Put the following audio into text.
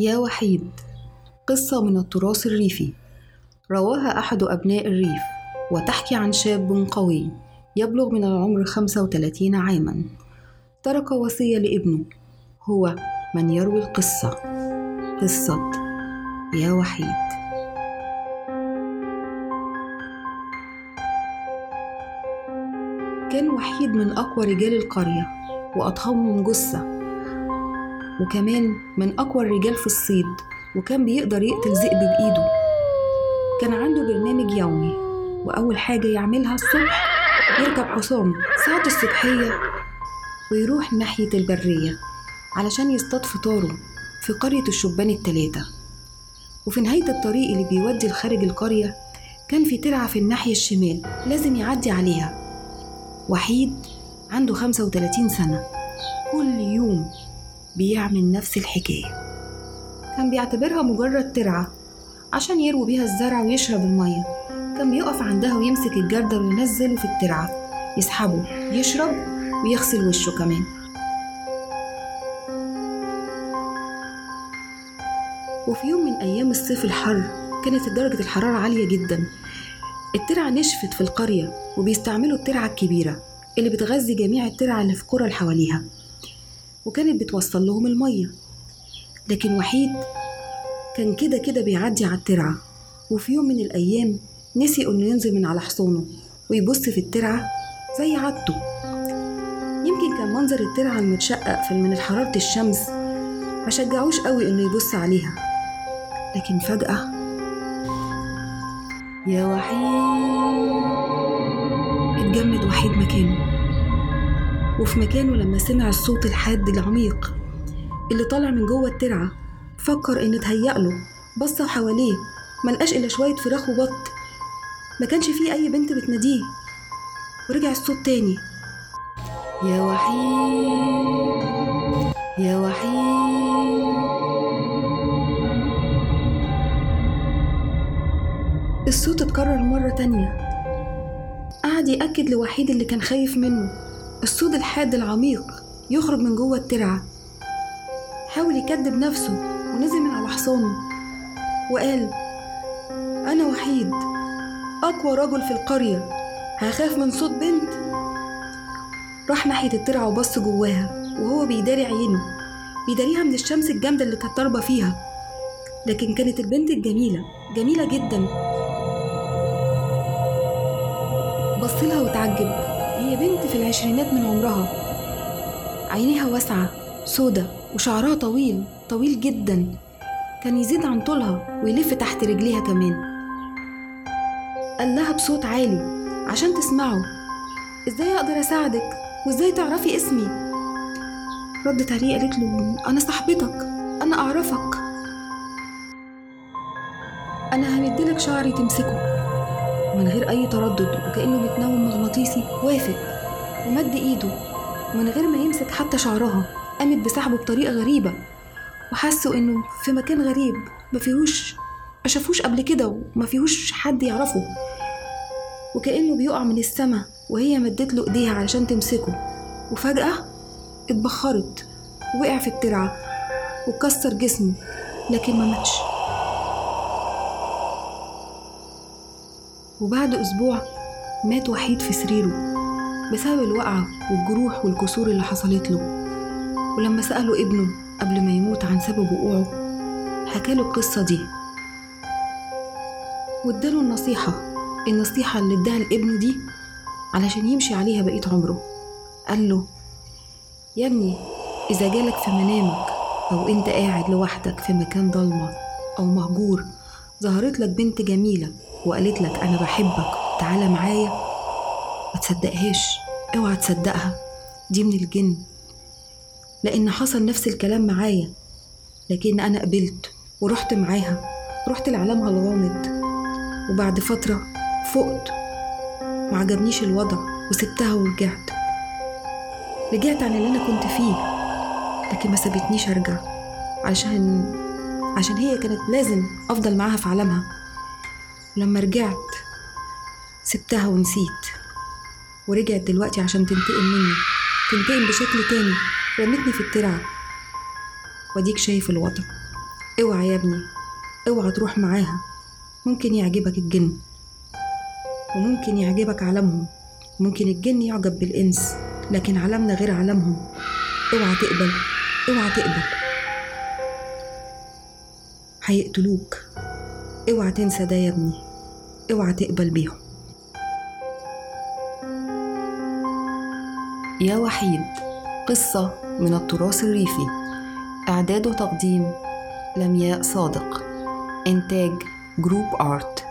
يا وحيد. قصة من التراث الريفي. رواها أحد أبناء الريف وتحكي عن شاب قوي يبلغ من العمر 35 عاما. ترك وصية لابنه هو من يروي القصة. قصة يا وحيد. كان وحيد من أقوى رجال القرية وأضخمهم جثة. وكمان من أقوى الرجال في الصيد وكان بيقدر يقتل ذئب بإيده. كان عنده برنامج يومي وأول حاجة يعملها الصبح يركب حصان ساعة الصبحية ويروح ناحية البرية علشان يصطاد فطاره في قرية الشبان التلاتة. وفي نهاية الطريق اللي بيودي لخارج القرية كان في ترعة في الناحية الشمال لازم يعدي عليها. وحيد عنده 35 سنة. كل يوم بيعمل نفس الحكاية. كان بيعتبرها مجرد ترعة عشان يروي بيها الزرع ويشرب المية. كان بيقف عندها ويمسك الجردل وينزله في الترعة. يسحبه يشرب ويغسل وشه كمان. وفي يوم من أيام الصيف الحر كانت درجة الحرارة عالية جدا. الترعة نشفت في القرية وبيستعملوا الترعة الكبيرة اللي بتغذي جميع الترع اللي في القرى اللي حواليها. وكانت بتوصل لهم المية. لكن وحيد كان كده كده بيعدي على الترعة. وفي يوم من الأيام نسي إنه ينزل من على حصانه ويبص في الترعة زي عادته. يمكن كان منظر الترعة المتشقق في من حرارة الشمس ما شجعوش قوي إنه يبص عليها. لكن فجأة يا وحيد اتجمد وحيد مكانه. وفي مكانه لما سمع الصوت الحاد العميق اللي طالع من جوه الترعة فكر إن اتهيأله بص حواليه ملقاش إلا شوية فراخ وبط. ما كانش فيه أي بنت بتناديه. ورجع الصوت تاني. يا وحيد يا وحيد. الصوت اتكرر مرة تانية. قعد يأكد لوحيد اللي كان خايف منه. الصوت الحاد العميق يخرج من جوه الترعة. حاول يكدب نفسه ونزل من على حصانه وقال أنا وحيد أقوى رجل في القرية هخاف من صوت بنت؟ راح ناحية الترعة وبص جواها وهو بيداري عينه بيداريها من الشمس الجامدة اللي كانت ضاربة فيها. لكن كانت البنت الجميلة جميلة جدا. بصلها وتعجب. هي بنت في العشرينات من عمرها. عينيها واسعة سودة وشعرها طويل طويل جدا. كان يزيد عن طولها ويلف تحت رجليها كمان. قال لها بصوت عالي عشان تسمعه. إزاي أقدر أساعدك؟ وإزاي تعرفي اسمي؟ ردت عليه قالت له أنا صاحبتك أنا أعرفك. أنا همدلك شعري تمسكه. من غير أي تردد وكأنه بيتنوم مغناطيسي وافق ومد إيده ومن غير ما يمسك حتى شعرها قامت بسحبه بطريقة غريبة وحسوا إنه في مكان غريب ما فيهوش ما شافوش قبل كده وما فيهوش حد يعرفه وكأنه بيقع من السما وهي مدت له إيديها علشان تمسكه وفجأة اتبخرت وقع في الترعة وكسر جسمه لكن ما ماتش. وبعد أسبوع مات وحيد في سريره بسبب الوقعة والجروح والكسور اللي حصلت له. ولما سأله ابنه قبل ما يموت عن سبب وقوعه حكاله القصة دي. واداله النصيحة النصيحة اللي اداها لابنه دي علشان يمشي عليها بقية عمره. قال له يا ابني إذا جالك في منامك أو أنت قاعد لوحدك في مكان ضلمة أو مهجور ظهرت لك بنت جميلة وقالت لك أنا بحبك تعالى معايا. ما تصدقهاش أوعى تصدقها دي من الجن. لأن حصل نفس الكلام معايا لكن أنا قبلت ورحت معاها رحت لعالمها الغامض. وبعد فترة فقت معجبنيش الوضع وسبتها ورجعت. رجعت عن اللي أنا كنت فيه لكن ما سابتنيش أرجع عشان عشان هي كانت لازم أفضل معاها في عالمها. ولما رجعت سبتها ونسيت ورجعت دلوقتي عشان تنتقم مني تنتقم بشكل تاني رمتني في الترعة وديك شايف الوضع. اوعى يا ابني اوعى تروح معاها. ممكن يعجبك الجن. وممكن يعجبك عالمهم. ممكن الجن يعجب بالإنس لكن عالمنا غير عالمهم. اوعى تقبل اوعى تقبل. هيقتلوك. اوعى تنسى ده يا ابني. اوعى تقبل بيهم. يا وحيد قصة من التراث الريفي. إعداد وتقديم لمياء صادق. إنتاج Group Art